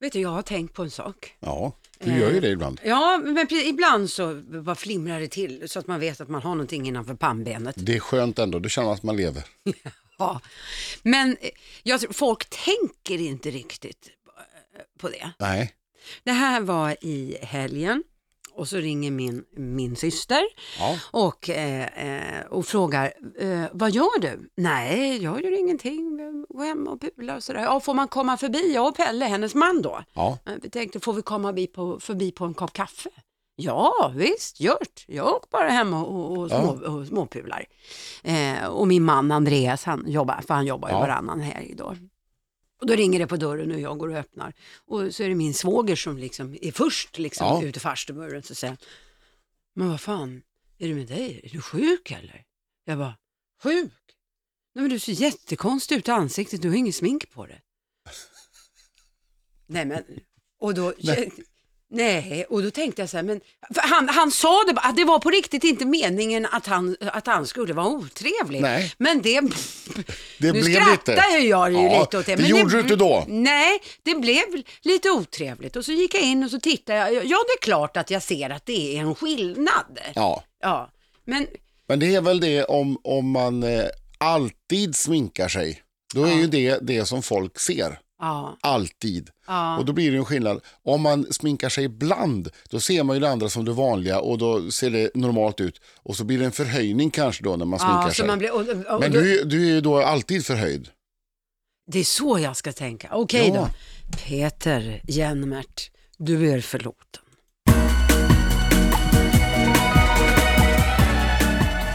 Vet du, jag har tänkt på en sak. Ja, du gör ju det ibland. Ja, men ibland så bara flimrar det till så att man vet att man har någonting innanför pannbenet. Det är skönt ändå, du känner att man lever. Ja. Men eh, jag, tror- folk tänker inte riktigt eh, på det. Nej, Det här var i helgen och så ringer min, min syster ja. och, eh, eh, och frågar, eh, vad gör du? Nej, jag gör ingenting, gå hem och pula och sådär. Ja, får man komma förbi? Jag och Pelle, hennes man då. ja. Eh, Vi tänkte, får vi komma förbi på, förbi på en kopp kaffe? Ja, visst, gjort. Jag åker bara hem och, och, små, och småpular. Eh, och min man Andreas, han jobbar, för han jobbar ju Ja. varannan helg då. Och då ringer det på dörren och jag går och öppnar. Och så är det min svåger som liksom är först liksom Ja. ut i farstubörren. Så säger men vad fan, är det med dig? Är du sjuk eller? Jag bara, sjuk? Nej men du ser jättekonstig ut i ansiktet, du har inget smink på dig. Nej men, och då, Nej. Nej. och då tänkte jag så här, men han, han sa det, att det var på riktigt inte meningen att han, att han skulle vara otrevlig. Nej. Men det, Det nu blev skrattar lite. jag ju Ja, lite åt det. det men gjorde du inte då. Nej, det blev lite otrevligt och så gick jag in och så tittade jag. Ja, det är klart att jag ser att det är en skillnad. ja. Ja, men Men det är väl det om, om man eh, alltid sminkar sig. Då är Ja. ju det det som folk ser. Ja, Alltid. ja. Och då blir det en skillnad. Om man sminkar sig ibland, då ser man ju det andra som det vanliga och då ser det normalt ut. Och så blir det en förhöjning kanske då när man sminkar ja, sig. man blir, och, och, och Men du, är- du är ju då alltid förhöjd. Det är så jag ska tänka. Okej Ja. då. Peter Jennmert, du är förlåten.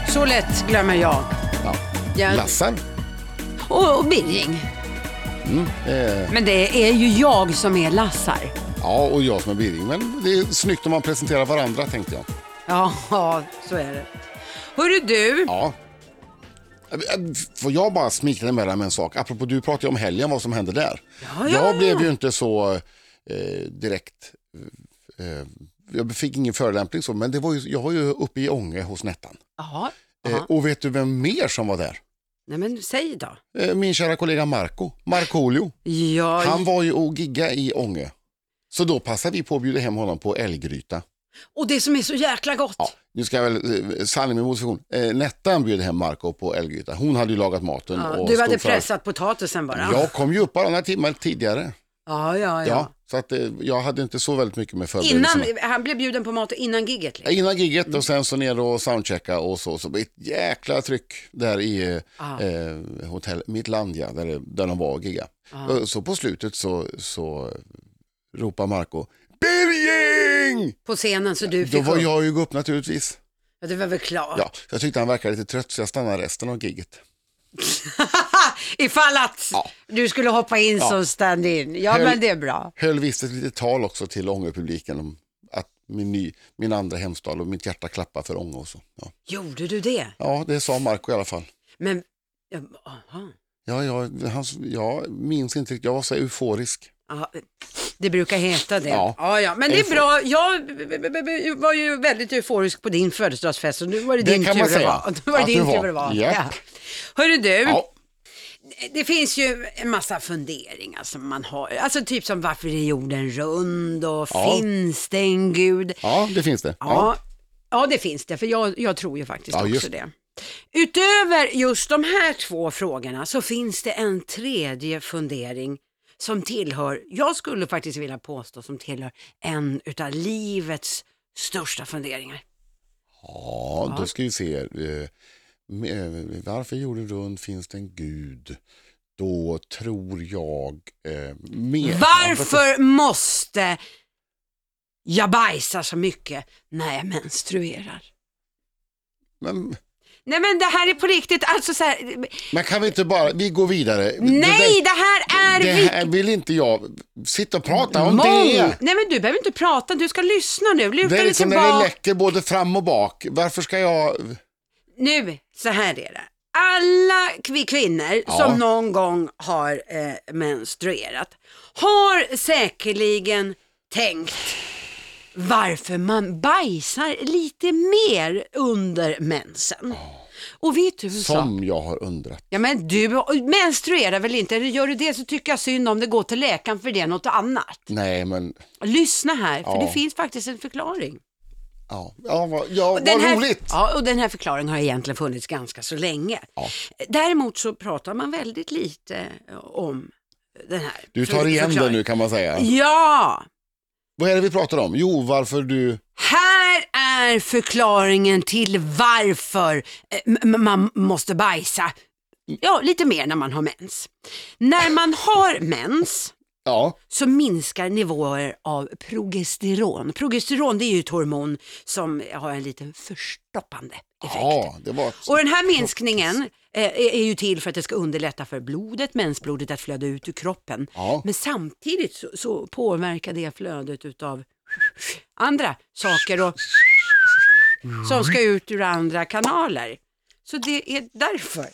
Så lätt glömmer jag. Ja. Lassar. och, och Birging. Mm. Eh, Men det är ju jag som är Lassar. ja, och jag som är Birging. Men det är snyggt om man presenterar varandra tänkte jag. Ja, ja, så är det. Hörru du, Ja. Eh, Får jag bara smickra emellan med en sak? Apropå du pratade om helgen, vad som hände där. Ja, ja, jag ja. blev ju inte så eh, direkt... Eh, jag fick ingen förolämpning så, men det var ju, jag var ju uppe i Ånge hos Nettan. Eh, jaha. och vet du vem mer som var där? Nej men säg då. Eh, min kära kollega Marco, Markoolio. Ja, Han var ju och gigga i Ånge. Så då passade vi på att bjuda hem honom på älggryta. och det som är så jäkla gott. Ja, nu ska jag väl, eh, sanning med motfiktion. Eh, Nettan bjöd hem Marco på älggryta. Hon hade ju lagat maten. Ja, och du hade stod för- pressat potatisen bara. Jag kom ju upp bara några timmar tidigare. Ja, ja. Ja. ja. så att, eh, jag hade inte så väldigt mycket med förberedelserna. Innan, han blev bjuden på mat innan gigget. Ja, Liksom. Innan gigget och sen så ner och soundchecka och så. Så ett jäkla tryck där i Ah. eh, hotell Mittlandia där, det- där de var och. Ah. Och Så på slutet så, så ropar Marco Birging! På scenen så du Då fick var upp. jag ju upp naturligtvis. Ja, det var väl klart. Ja, jag tyckte han verkade lite trött så jag stannade resten av gigget. Ifall att Ja. du skulle hoppa in Ja. som stand-in. Ja, Höll- men det är bra. Höll visst ett litet tal också till Ångepubliken om att min, ny, min andra hemstad och mitt hjärta klappar för Ånge och så. Ja. Gjorde du det? ja, det sa Marco i alla fall. Men, aha. Ja, jag, han, jag minns inte riktigt, jag var så euforisk. Ja, det brukar heta det. Ja. Ja, ja. Men det är bra. Jag var ju väldigt euforisk på din födelsedagsfest och nu var det, Det din tur att vara. Nu var det att din det tur var. att vara. Japp. Ja. Hörru du, Ja, det finns ju en massa funderingar som man har. Alltså typ som varför är jorden rund och Ja. finns det en gud? ja det finns det. Ja, ja det finns det, för jag, jag tror ju faktiskt Ja, också just. det. Utöver just de här två frågorna så finns det en tredje fundering som tillhör, jag skulle faktiskt vilja påstå som tillhör en utav livets största funderingar. Ja, då ska vi se. eh, Varför jorden rund finns det en gud? Då tror jag... Eh, mer, Varför måste jag bajsa så mycket när jag menstruerar? Men, Nej men det här är på riktigt, alltså så här, men kan vi inte bara... Vi går vidare. nej det här är Det här vill inte jag sitta och prata om Mång- det. Nej men du behöver inte prata, du ska lyssna nu. Luta Det är liksom när det tillbaka. läcker både fram och bak. Varför ska jag... Nu, så här är det. Alla vi kvinnor Ja. som någon gång har eh, menstruerat har säkerligen tänkt varför man bajsar lite mer under mensen. Och vet du? Som jag har undrat. Ja men du menstruerar väl inte? Gör du det så tycker jag synd om det. Gå till läkaren för det är något annat. Nej, men Lyssna här, för Ja. det finns faktiskt en förklaring. Ja, ja, vad, ja, Den vad här, roligt. Ja, och den här förklaringen har egentligen funnits ganska så länge. Ja. Däremot så pratar man väldigt lite om den här. Du tar igen förklaringen. nu kan man säga. Ja, Vad är det vi pratar om? Jo, varför du... här är förklaringen till varför eh, man måste bajsa. Ja, lite mer när man har mens. När man har mens Ja, så minskar nivåer av progesteron. Progesteron det är ju ett hormon som har en liten förstoppande effekt. ja det var... Och den här minskningen eh, är, är ju till för att det ska underlätta för blodet, mensblodet att flöda ut ur kroppen. Ja. Men samtidigt så, så påverkar det flödet utav andra saker och, som ska ut ur andra kanaler. Så det är därför.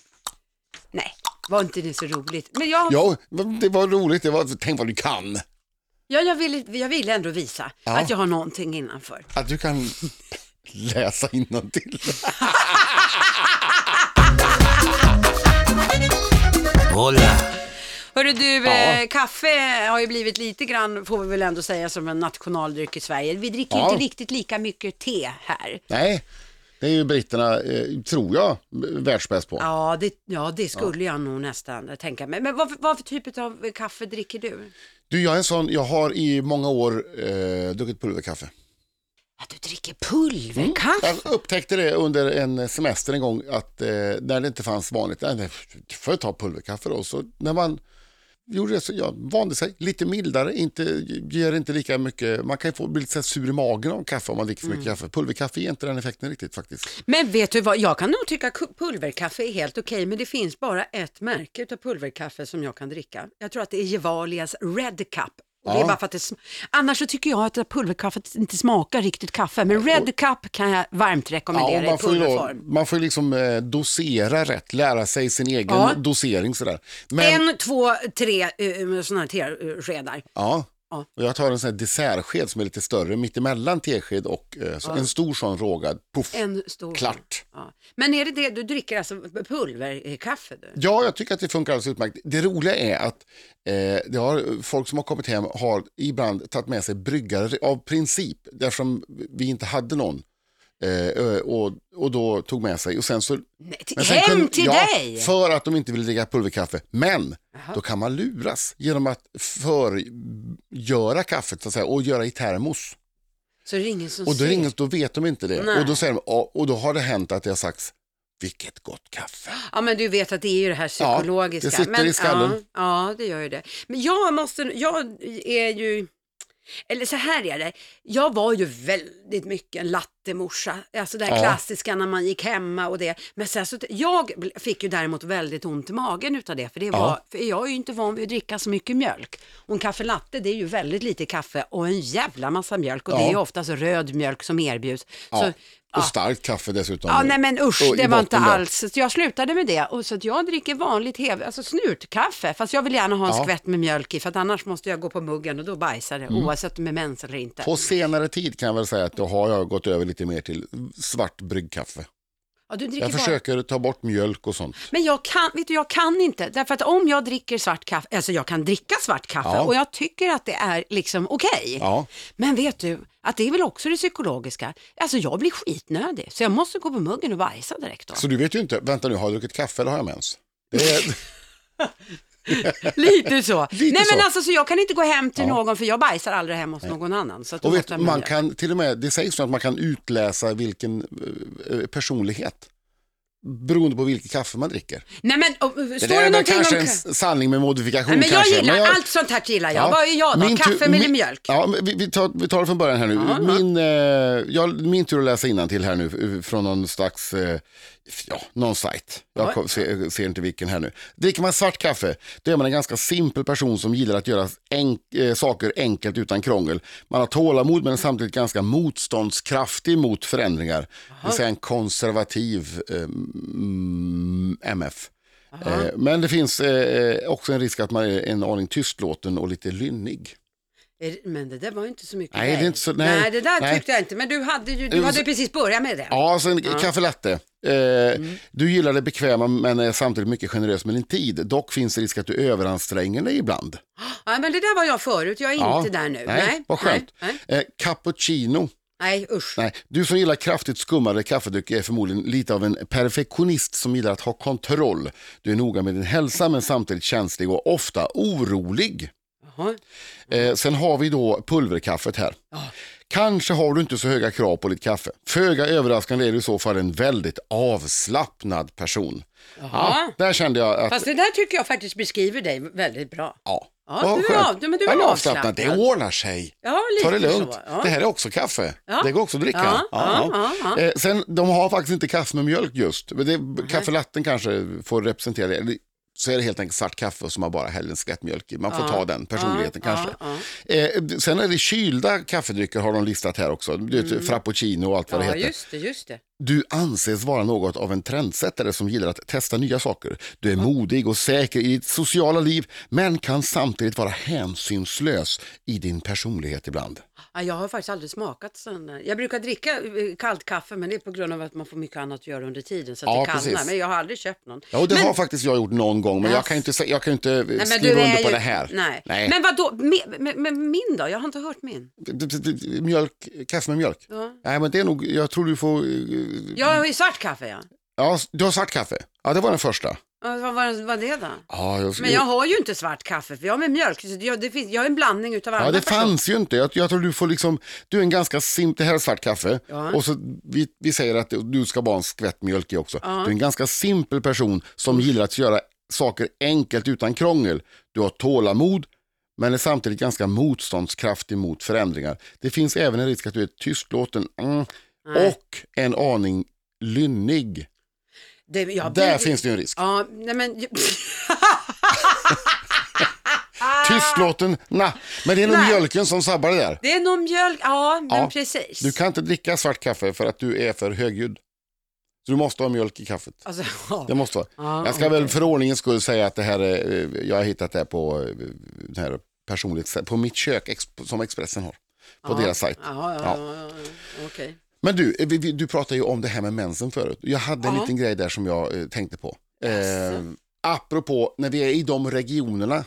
Nej, var inte det så roligt? Men jag, Ja, det var roligt. Det var... Tänk vad du kan. ja, jag, vill, jag vill ändå visa Ja. att jag har någonting innanför. Att du kan läsa innantill. Hola. Hörru du, Ja. eh, kaffe har ju blivit lite grann, får vi väl ändå säga, som en nationaldryck i Sverige. Vi dricker Ja. inte riktigt lika mycket te här. Nej, det är ju britterna, eh, tror jag, världsbäst på. Ja, det, ja, det skulle jag nog nästan tänka mig. Men vad, vad för typ av kaffe dricker du? Du, jag är en sån, jag har i många år eh, druckit pulverkaffe. Att du dricker pulverkaffe? Jag upptäckte det under en semester en gång att eh, när det inte fanns vanligt, nej, nej, får jag ta pulverkaffe då. Så när man gjorde det så jag vande sig, lite mildare, inte, ger inte lika mycket, man kan få bli lite sur i magen av kaffe om man dricker för mycket kaffe. Pulverkaffe ger inte den effekten riktigt faktiskt. Men vet du vad, jag kan nog tycka pulverkaffe är helt okej, men det finns bara ett märke av pulverkaffe som jag kan dricka. Jag tror att det är Gevalias Red Cup. Och det är Ja. bara för att det, annars så tycker jag att pulverkaffet inte smakar riktigt kaffe, men Red Cup kan jag varmt rekommendera man, i ju då, pulverform. man får liksom eh, dosera rätt, lära sig sin egen Ja. dosering sådär. Men, En, två, tre uh, sådana här teskedar. ja. Ja. Och jag tar en sån här dessertsked som är lite större, mittemellan tesked och eh, så en stor sån rågad. Puff. En stor. Klart. Ja. Men är det det du dricker, alltså pulverkaffe? Du? Ja, jag tycker att det funkar alldeles utmärkt. Det roliga är att eh, det har, folk som har kommit hem har ibland tagit med sig bryggare av princip, eftersom vi inte hade någon. Eh, och, och då tog med sig och sen så... Nej, till, sen hem kunde- till ja, dig! För att de inte vill dricka pulverkaffe. Men då kan man luras genom att förgöra kaffet så att säga, och göra i termos. Så är det ingen som Och då, är ingen, då vet de inte det. Nej. Och då, säger de, "Ja", och då har det hänt att det har sagts, vilket gott kaffe. Ja men du vet att det är ju det här Ja, psykologiska. det sitter men, i skallen. Ja, ja, det gör ju det. Men jag måste, jag är ju, eller så här är det, jag var ju väldigt mycket en lattemorsa. Alltså det här Ja. klassiska när man gick hemma och det. Men sen så, jag fick ju däremot väldigt ont i magen utav det. För, det var, Ja. för jag är ju inte van vid att dricka så mycket mjölk. Och en kaffe latte det är ju väldigt lite kaffe och en jävla massa mjölk. Och det Ja. är ju oftast röd mjölk som erbjuds. Så, Och starkt kaffe dessutom. Ja, nej men usch, Och det var inte där. alls. Så jag slutade med det. Och så att jag dricker vanligt hev, alltså snurtkaffe. Fast jag vill gärna ha en Ja. skvätt med mjölk i, för att annars måste jag gå på muggen och då bajsar det, oavsett om det är mens eller inte. På senare tid kan jag väl säga att då har jag gått över lite mer till svart bryggkaffe. Ja, du dricker Jag bara... försöker ta bort mjölk och sånt. Men jag kan, vet du, jag kan inte. Därför att om jag dricker svart kaffe, alltså jag kan dricka svart kaffe Ja. och jag tycker att det är liksom okej. Ja. Men vet du, att det är väl också det psykologiska. Alltså jag blir skitnödig, så jag måste gå på muggen och bajsa direkt då. Så du vet ju inte, vänta nu, har jag druckit kaffe eller har jag mens? Det är, Lite så. Lite Nej men så. alltså så jag kan inte gå hem till Ja. någon för jag bajsar aldrig hemma hos någon annan. Så och vet, man kan till och med, det sägs så att man kan utläsa vilken eh, eh, personlighet beroende på vilket kaffe man dricker. Nej men och, Det står det någonting kanske om... en sanning med modifikation Nej, men jag kanske. gillar, allt sånt här gillar jag. Vad är jag då? Min Kaffe eller min- mjölk? Ja, men vi, vi, tar, vi tar det från början här nu. Ja, ja. min, eh, jag, min tur att läsa till här nu eh, från någon slags, eh, ja, någon sajt. Jag Ja. kom- ser, ser inte vilken här nu. Dricker man svart kaffe, då är man en ganska simpel person som gillar att göra enk, eh, saker enkelt utan krångel. Man har tålamod men är samtidigt ganska motståndskraftig mot förändringar. Det vill säga en konservativ eh, MF. Eh, men det finns eh, också en risk att man är en aning tystlåten och lite lynnig. Men det där var ju inte så mycket Nej, det är inte så- nej, det där nej. tyckte jag inte. Men du hade ju, du var hade precis börjat med det. Ja, sen kaffe latte. Eh, Du gillar det bekväma men är samtidigt mycket generös med din tid. Dock finns det risk att du överanstränger dig ibland. Ja, men det där var jag förut. Jag är Ja, inte där nu. Nej, vad skönt. Nej, nej. Eh, cappuccino. Nej usch. Nej, du som gillar kraftigt skummade kaffedrycker är förmodligen lite av en perfektionist som gillar att ha kontroll. Du är noga med din hälsa men samtidigt känslig och ofta orolig. Jaha. Eh, sen har vi då pulverkaffet här. Kanske har du inte så höga krav på ditt kaffe. Föga överraskande är du i så fall en väldigt avslappnad person. Ja, där kände jag att... Fast det där tycker jag faktiskt beskriver dig väldigt bra. Ja, Ja, du är av- du- men du är avslappnad. Det ordnar sig. Ja, Ta det lugnt. så. Ja. Det här är också kaffe. Ja. Det går också att dricka. Eh, sen, de har faktiskt inte kaffe med mjölk just. Men det, kaffelatten kanske får representera det. Så är det helt enkelt svart kaffe som man bara häller en skvätt mjölk i. Man får ta den personligheten kanske. Eh, sen är det kylda kaffedrycker har de listat här också. Du vet, Frappuccino och allt vad Mm. Det heter. just det, just det. Du anses vara något av en trendsättare som gillar att testa nya saker. Du är modig och säker i ditt sociala liv men kan samtidigt vara hänsynslös i din personlighet ibland. Ja, jag har faktiskt aldrig smakat sån där. Jag brukar dricka eh, kallt kaffe men det är på grund av att man får mycket annat att göra under tiden så att Ja, det kallnar. precis. Men jag har aldrig köpt någon. Ja, och det men, har faktiskt jag gjort någon gång men Ja. jag kan inte, jag kan inte eh, nej, men skriva under på ju- det här. Nej. Nej. Men vad då? Min då? Jag har inte hört min. Mjölk, kaffe med mjölk? Ja. Nej men det är nog, jag tror du får, eh, Jag har svart kaffe ja. ja du har svart kaffe. Ja det var den första. Ja, Vad var det då? Ja, jag, Men jag har ju inte svart kaffe för jag har med mjölk. Så jag, det finns, jag är en blandning utav alla Ja, det personer. fanns ju inte. Jag, jag tror du får liksom, du är en ganska simpel, det här är svart kaffe Ja. och så vi, vi säger att du ska bara ha en skvätt mjölk i också. Ja. Du är en ganska simpel person som gillar att göra saker enkelt utan krångel. Du har tålamod men är samtidigt ganska motståndskraftig mot förändringar. Det finns även en risk att du är tystlåten mm, Nej. och en aning lynnig. Det, jag Där blir- finns det ju en risk. Ja, nej men... Tystlåten, na. Men det är nog Nej. mjölken som sabbar det där. Det är nog mjölk, ja men Ja. precis. Du kan inte dricka svart kaffe för att du är för högljudd. Så du måste ha mjölk i kaffet. Alltså, ja. Det måste vara. Ja, jag ska väl okej. för ordningens skull säga att det här är, eh, jag har hittat det här på, eh, det här personligt, på mitt kök som Expressen har. På Ja. deras sajt. Ja, ja, Ja. ja. Men du, eh, vi, vi, du pratade ju om det här med mensen förut. Jag hade en Ja. liten grej där som jag eh, tänkte på. Eh, apropå när vi är i de regionerna.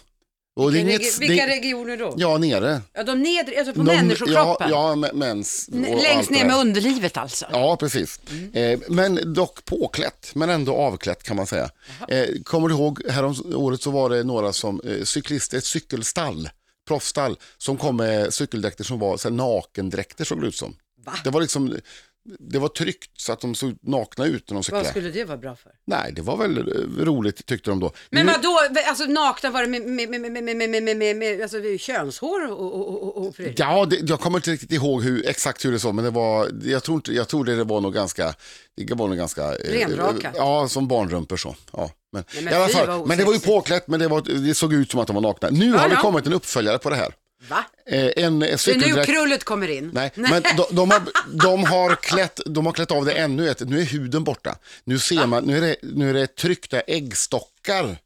Och Vilka, inget- regi- vilka det- regioner då? Ja, nere. Ja, de nedre, alltså på De- människokroppen? Ja, ja mens. Längst ner med underlivet alltså? Ja, precis. Eh, men dock påklätt, men ändå avklätt kan man säga. Eh, kommer du ihåg, härom året så var det några som, eh, cyklister, ett cykelstall, proffsstall, som kom med cykeldräkter som var så här, nakendräkter såg det ut som. Va? Det var liksom, det var tryckt så att de såg nakna ut när de Vad cyklade. skulle det vara bra för? Nej, det var väl eh, roligt tyckte de då. Men Nu- vad då? alltså nakna var det med, med, med, med, med, med, med, med, alltså, könshår och, och, och, och prylar? Ja, det, jag kommer inte riktigt ihåg hur, exakt hur det så, men det var, jag tror, inte, jag tror det var nog ganska, det var nog ganska... eh, Renrakat. Ja, som barnrumpor så. Ja, men, Nej, men fall, vad men det var ju påklätt, men det, var, det såg ut som att de var nakna. Nu Ja, har det ja. kommit en uppföljare på det här. Va? Eh, en Det är nu krullet kommer in? Nej, men de, de, har, de, har klätt, de har klätt av det ännu ett. Nu är huden borta. Nu ser man, nu är det, nu är det tryckta äggstockar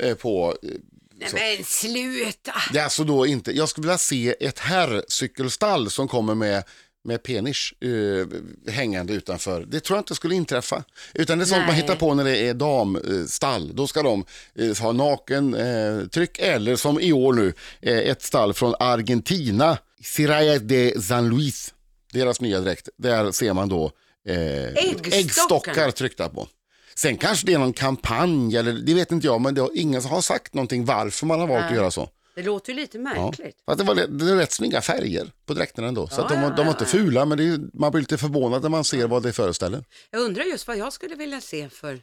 eh, på eh, Nej men sluta! Det är alltså då inte, jag skulle vilja se ett herrcykelstall som kommer med, med penis eh, hängande utanför. Det tror jag inte skulle inträffa. Utan det är sånt man Nej. hittar på när det är damstall. Då ska de eh, ha naken eh, tryck eller som i år nu, ett stall från Argentina, Siraya de San Luis. Deras nya dräkt. Där ser man då Äggstockar. äggstockar tryckta på. Sen kanske det är någon kampanj, eller det vet inte jag, men det har, ingen som har sagt någonting varför man har valt att göra så. Det låter ju lite Ja. märkligt. Fast det var det är rätt snygga färger på dräkterna ändå. Så Ja, att de, ja, de var ja, inte ja. fula, men det är, man blir lite förvånad när man ser vad det föreställer. Jag undrar just vad jag skulle vilja se för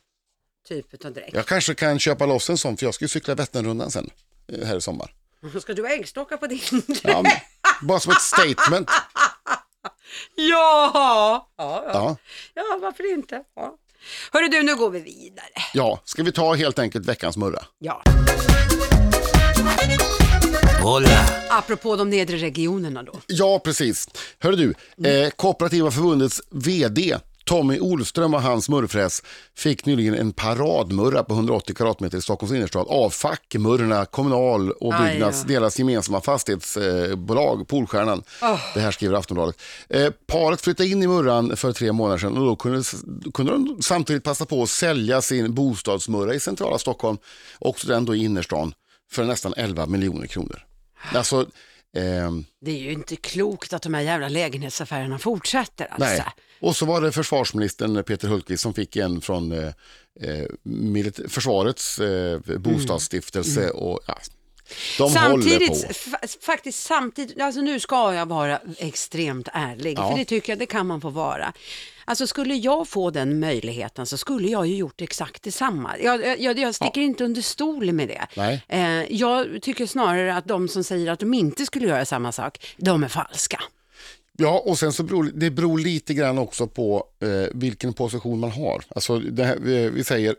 typ av dräkt. Jag kanske kan köpa loss en sån, för jag ska ju cykla Vätternrundan sen, eh, här i sommar. Ska du ha äggstockar på din? Ja, men, bara som ett statement. ja! Ja, ja. Ja. ja, varför inte? Ja. Hörru du, nu går vi vidare. ja, ska vi ta helt enkelt veckans murra? Ja. Hola. Apropå de nedre regionerna då. Ja, precis. Hör du, Mm. eh, Kooperativa förbundets VD Tommy Olström och hans murrfräs fick nyligen en paradmurra på 180 kvadratmeter i Stockholms innerstad av fackmurrorna Kommunal och Aj, Byggnads, ja. deras gemensamma fastighetsbolag, Polstjärnan. Det här skriver Aftonbladet. Eh, paret flyttade in i murran för tre månader sedan och då kunde, kunde de samtidigt passa på att sälja sin bostadsmurra i centrala Stockholm, också den då i innerstan, för nästan 11 miljoner kronor. Alltså, ehm, Det är ju inte klokt att de här jävla lägenhetsaffärerna fortsätter alltså. Nej. Och så var det försvarsministern Peter Hultqvist som fick en från eh, eh, försvarets eh, bostadsstiftelse. Och, ja, de Samtidigt, faktiskt samtidigt, alltså nu ska jag vara extremt ärlig, Ja. för det tycker jag det kan man få vara. Alltså skulle jag få den möjligheten så skulle jag ju gjort exakt detsamma. Jag, jag, jag sticker inte under stol med det. Nej. Eh, jag tycker snarare att de som säger att de inte skulle göra samma sak, de är falska. Ja, och sen så beror det beror lite grann också på eh, vilken position man har. Alltså, här, vi, vi säger...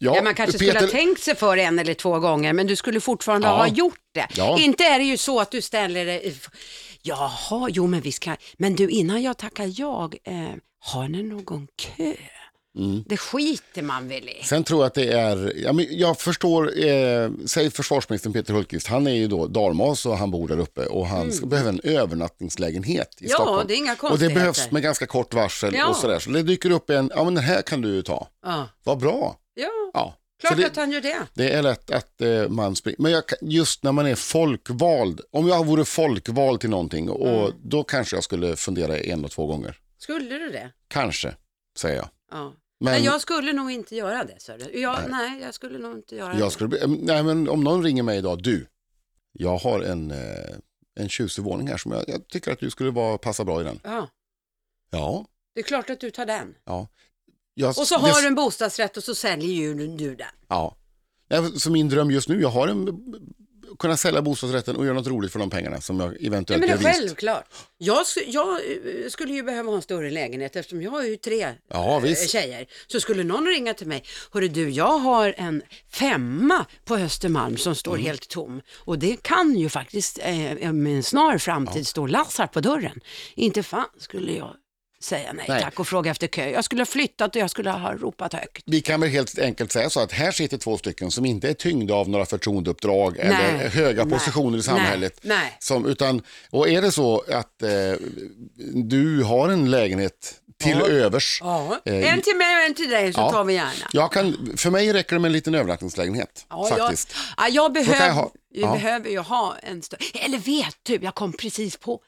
Ja, Ja, man kanske skulle ha tänkt sig för en eller två gånger, men du skulle fortfarande Ja. ha gjort det. Ja. Inte är det ju så att du ställer dig... Jaha, jo men vi ska... Men du, innan jag tackar jag, eh, har ni någon kö? Mm. Det skiter man väl i. Sen tror jag att det är, ja, men jag förstår, eh, säg försvarsministern Peter Hultqvist, han är ju då dalmas och han bor där uppe och han ska, behöver en övernattningslägenhet i Mm. Ja, Stockholm. det är inga och det behövs med ganska kort varsel Ja. och sådär. Så det dyker upp en, ja men den här kan du ju ta. Ja, Vad bra. ja Ja. klart det, att han gör det. det är lätt att eh, man springer. Men jag, just när man är folkvald, om jag vore folkvald till någonting, och Mm. då kanske jag skulle fundera en och två gånger. Skulle du det? Kanske, säger jag. Ja. Men Nej, jag skulle nog inte göra det. Så jag, nej. jag skulle nog inte göra det. jag skulle, eh, nej, men om någon ringer mig idag, du, jag har en, eh, en tjusig våning här som jag, jag tycker att du skulle vara, passa bra i den. Ja, Ja. det är klart att du tar den. ja. Jag, Och så det- har du en bostadsrätt och så säljer ju du den. Ja. Nej, Så min dröm just nu, jag har en, kunna sälja bostadsrätten och göra något roligt för de pengarna som jag Ja, eventuellt men det gör självklart. Jag, jag eh, skulle ju behöva ha en större lägenhet eftersom jag har ju tre Ja, eh, visst. tjejer. Så skulle någon ringa till mig, hörru du, jag har en femma på Östermalm som står Mm. helt tom. Och det kan ju faktiskt eh, med en snar framtid stå Lassar på dörren. Inte fan skulle jag säga nej, Nej. tack och fråga efter kö. Jag skulle ha flyttat och jag skulle ha ropat högt. Vi kan väl helt enkelt säga så att här sitter två stycken som inte är tyngda av några förtroendeuppdrag eller höga nej, positioner i samhället. Nej, nej. Som, utan, och är det så att eh, du har en lägenhet till övers. Ja. Eh, En till mig och en till dig så ja. tar vi gärna. Jag kan, för mig räcker det med en liten övernattningslägenhet. Ja, faktiskt. Jag, ja, jag, kan behöver, jag ha- jag ja. behöver ju ha en större, eller vet du, jag kom precis på,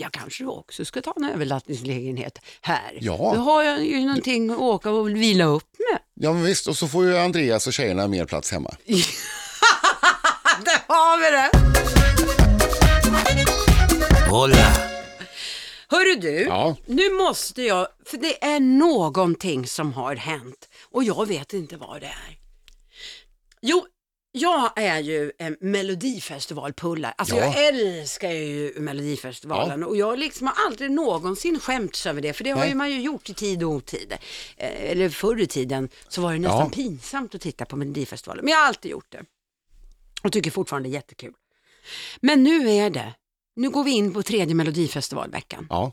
jag kanske också ska ta en övernattningslägenhet här. Ja. Då har jag ju någonting att åka och vila upp med. Ja men visst, och så får ju Andreas och tjejerna mer plats hemma. Där har vi det! Hola. Hörru du, Ja. nu måste jag, för det är någonting som har hänt och jag vet inte vad det är. Jo, jag är ju en melodifestivalpullare. Alltså Ja. jag älskar ju Melodifestivalen och jag liksom har aldrig någonsin skämts över det, för det har Nej. ju man ju gjort i tid och otid. Eh, Eller förr i tiden så var det nästan Ja. pinsamt att titta på Melodifestivalen, men jag har alltid gjort det. Och tycker fortfarande det är jättekul. Men nu är det, nu går vi in på tredje Melodifestivalveckan. Ja.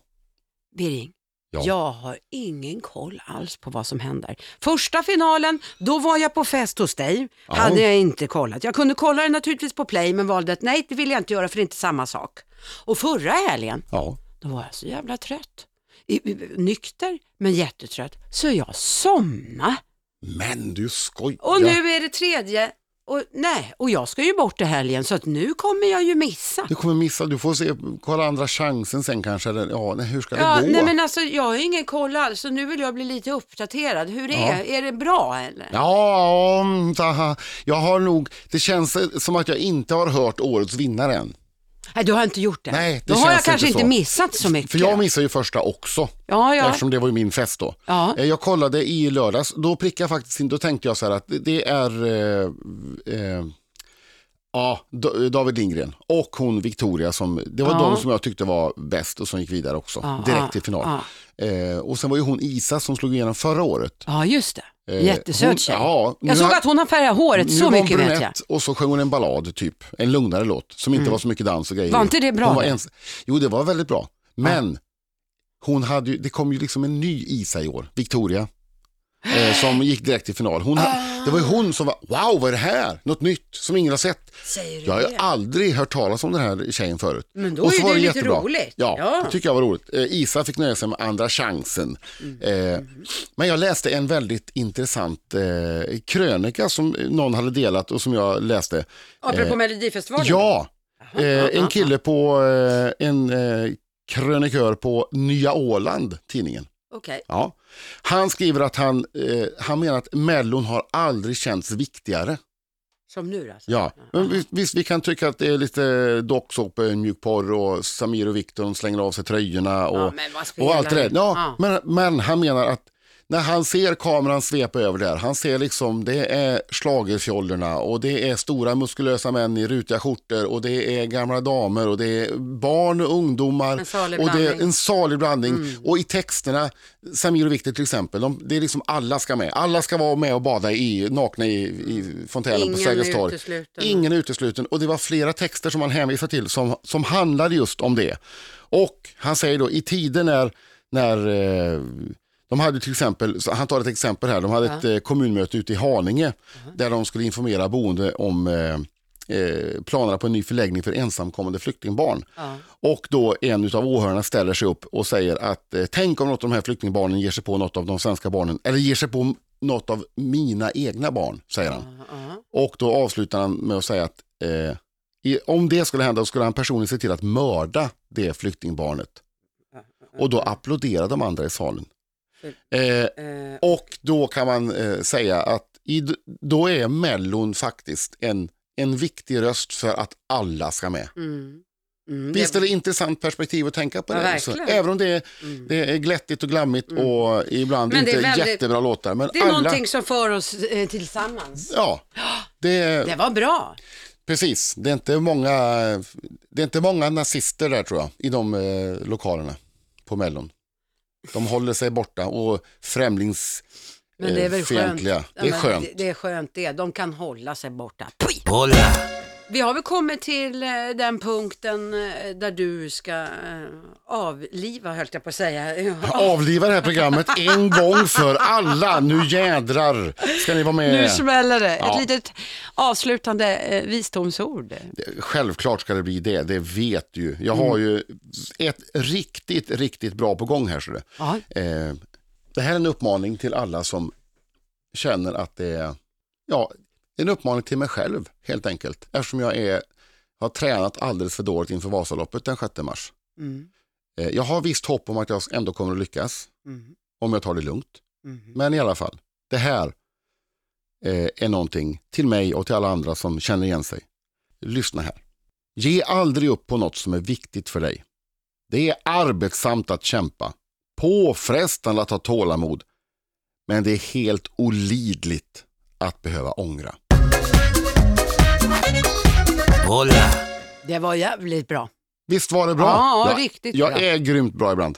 Birging, Ja. jag har ingen koll alls på vad som händer. Första finalen, då var jag på fest hos dig. Ja. Hade jag inte kollat. Jag kunde kolla det naturligtvis på play men valde att nej, det vill jag inte göra för det är inte samma sak. Och förra helgen, ja. då var jag så jävla trött. I, i, nykter, men jättetrött. Så jag somnade. Men du skojar. Och nu är det tredje. Och, nej, och jag ska ju bort i helgen så att nu kommer jag ju missa. Du kommer missa, du får se, kolla andra chansen sen kanske. Eller, ja, nej, hur ska det Ja, gå? nej men alltså jag har ingen koll alls så nu vill jag bli lite uppdaterad. Hur är, är det bra eller? Ja, jag har nog, det känns som att jag inte har hört årets vinnare än. Nej, du har inte gjort det. Nej, det Då har jag kanske inte så. missat så mycket. För jag missade ju första också. Ja, ja. Eftersom det var ju min fest då. Ja. Eh, Jag kollade i lördags, då prickade jag faktiskt in, då tänkte jag så här att det- det är eh, eh, Ja, David Lindgren och hon Victoria som, det var Ja. de som jag tyckte var bäst och som gick vidare också, Ja, direkt ja, till final. Eh, och sen var ju hon Isa som slog igenom förra året. Ja, just det. Eh, Jättesöt hon- tjej. ja, jag såg har- att hon har färgat håret, så mycket vet jag. brunett och så sjöng hon en ballad typ, en lugnare låt som inte var så mycket dans och grejer. Var inte det bra var ens... Jo, det var väldigt bra. Men hon hade ju, det kom ju liksom en ny Isa i år, Victoria. Eh, som gick direkt till final. Hon, ha- Det var ju hon som var, wow vad är det här? Något nytt som ingen har sett. Säger du Jag har ju det? aldrig hört talas om den här tjejen förut. Men då Och så är var det lite jättebra. roligt. Ja, Ja. det tycker jag var roligt. Eh, Isa fick nöja sig med andra chansen. Eh, men jag läste en väldigt intressant eh, krönika som någon hade delat och som jag läste. Apropå Melodifestivalen? Ja, eh, en kille på, eh, en eh, krönikör på Nya Åland, tidningen. Okej. Ja. Han skriver att han, eh, han menar att Mellon har aldrig känts viktigare. Som nu alltså? Ja, men visst, visst, vi kan tycka att det är lite docksåpa, mjukporr och Samir och Viktor slänger av sig tröjorna och, Ja, och allt det där. Ja, Ja. Men, men han menar att när han ser kameran svepa över där, han ser liksom det är schlagerfjollorna och det är stora muskulösa män i rutiga skjortor och det är gamla damer och det är barn och ungdomar och det är. Mm. en salig blandning. Och i texterna, Samir och Viktor till exempel, de, det är liksom alla ska med. Alla ska vara med och bada i, nakna i, i fontänen på Ingen Sergels är torg. Ingen är utesluten och det var flera texter som han hänvisar till som, som handlade just om det. Och han säger då i tider när, när eh, de hade till exempel, han tar ett exempel här, de hade ett eh, kommunmöte ute i Haninge där de skulle informera boende om eh, eh, planerna på en ny förläggning för ensamkommande flyktingbarn. Ja. Och då en av åhörarna ställer sig upp och säger att eh, tänk om något av de här flyktingbarnen ger sig på något av de svenska barnen, eller ger sig på något av mina egna barn, säger han. Ja. Och då avslutar han med att säga att eh, i, om det skulle hända skulle han personligen se till att mörda det flyktingbarnet. Och då applåderar de andra i salen. Eh, Eh, och då kan man eh, säga att i, då är Mellon faktiskt en, en viktig röst för att alla ska med. mm. Mm, Visst är det intressant perspektiv att tänka på Ja, det? Verkligen. även om det är, det är glättigt och glammigt och ibland det inte väldigt- jättebra låtar. Men Det är alla, någonting som för oss eh, tillsammans. Ja, det, Det var bra. Precis, det är, inte många, det är inte många nazister där tror jag, i de eh, lokalerna på Mellon. De håller sig borta och främlings... Men det är väl eh, skönt. Ja, Det är skönt. Det, det är skönt det. De kan hålla sig borta. Pui! Hola. Vi har väl kommit till eh, den punkten eh, där du ska eh, avliva, höll jag på att säga. Avliva det här programmet en gång för alla. Nu jädrar ska ni vara med. Nu smäller det. Ja. Ett litet avslutande visdomsord. Självklart ska det bli det, det vet du ju. Jag har ju ett riktigt, riktigt bra på gång här. Så det. Ja. Det här är en uppmaning till alla som känner att det är ja, en uppmaning till mig själv helt enkelt. Eftersom jag är, har tränat alldeles för dåligt inför Vasaloppet den 6 mars. Mm. Eh, jag har visst hopp om att jag ändå kommer att lyckas Mm. om jag tar det lugnt. Mm. Men i alla fall, det här eh, är någonting till mig och till alla andra som känner igen sig. Lyssna här. Ge aldrig upp på något som är viktigt för dig. Det är arbetsamt att kämpa, påfrestande att ha tålamod, men det är helt olidligt att behöva ångra. Hola. Det var jävligt bra. Visst var det bra? Ja, jag, riktigt jag bra. är grymt bra ibland.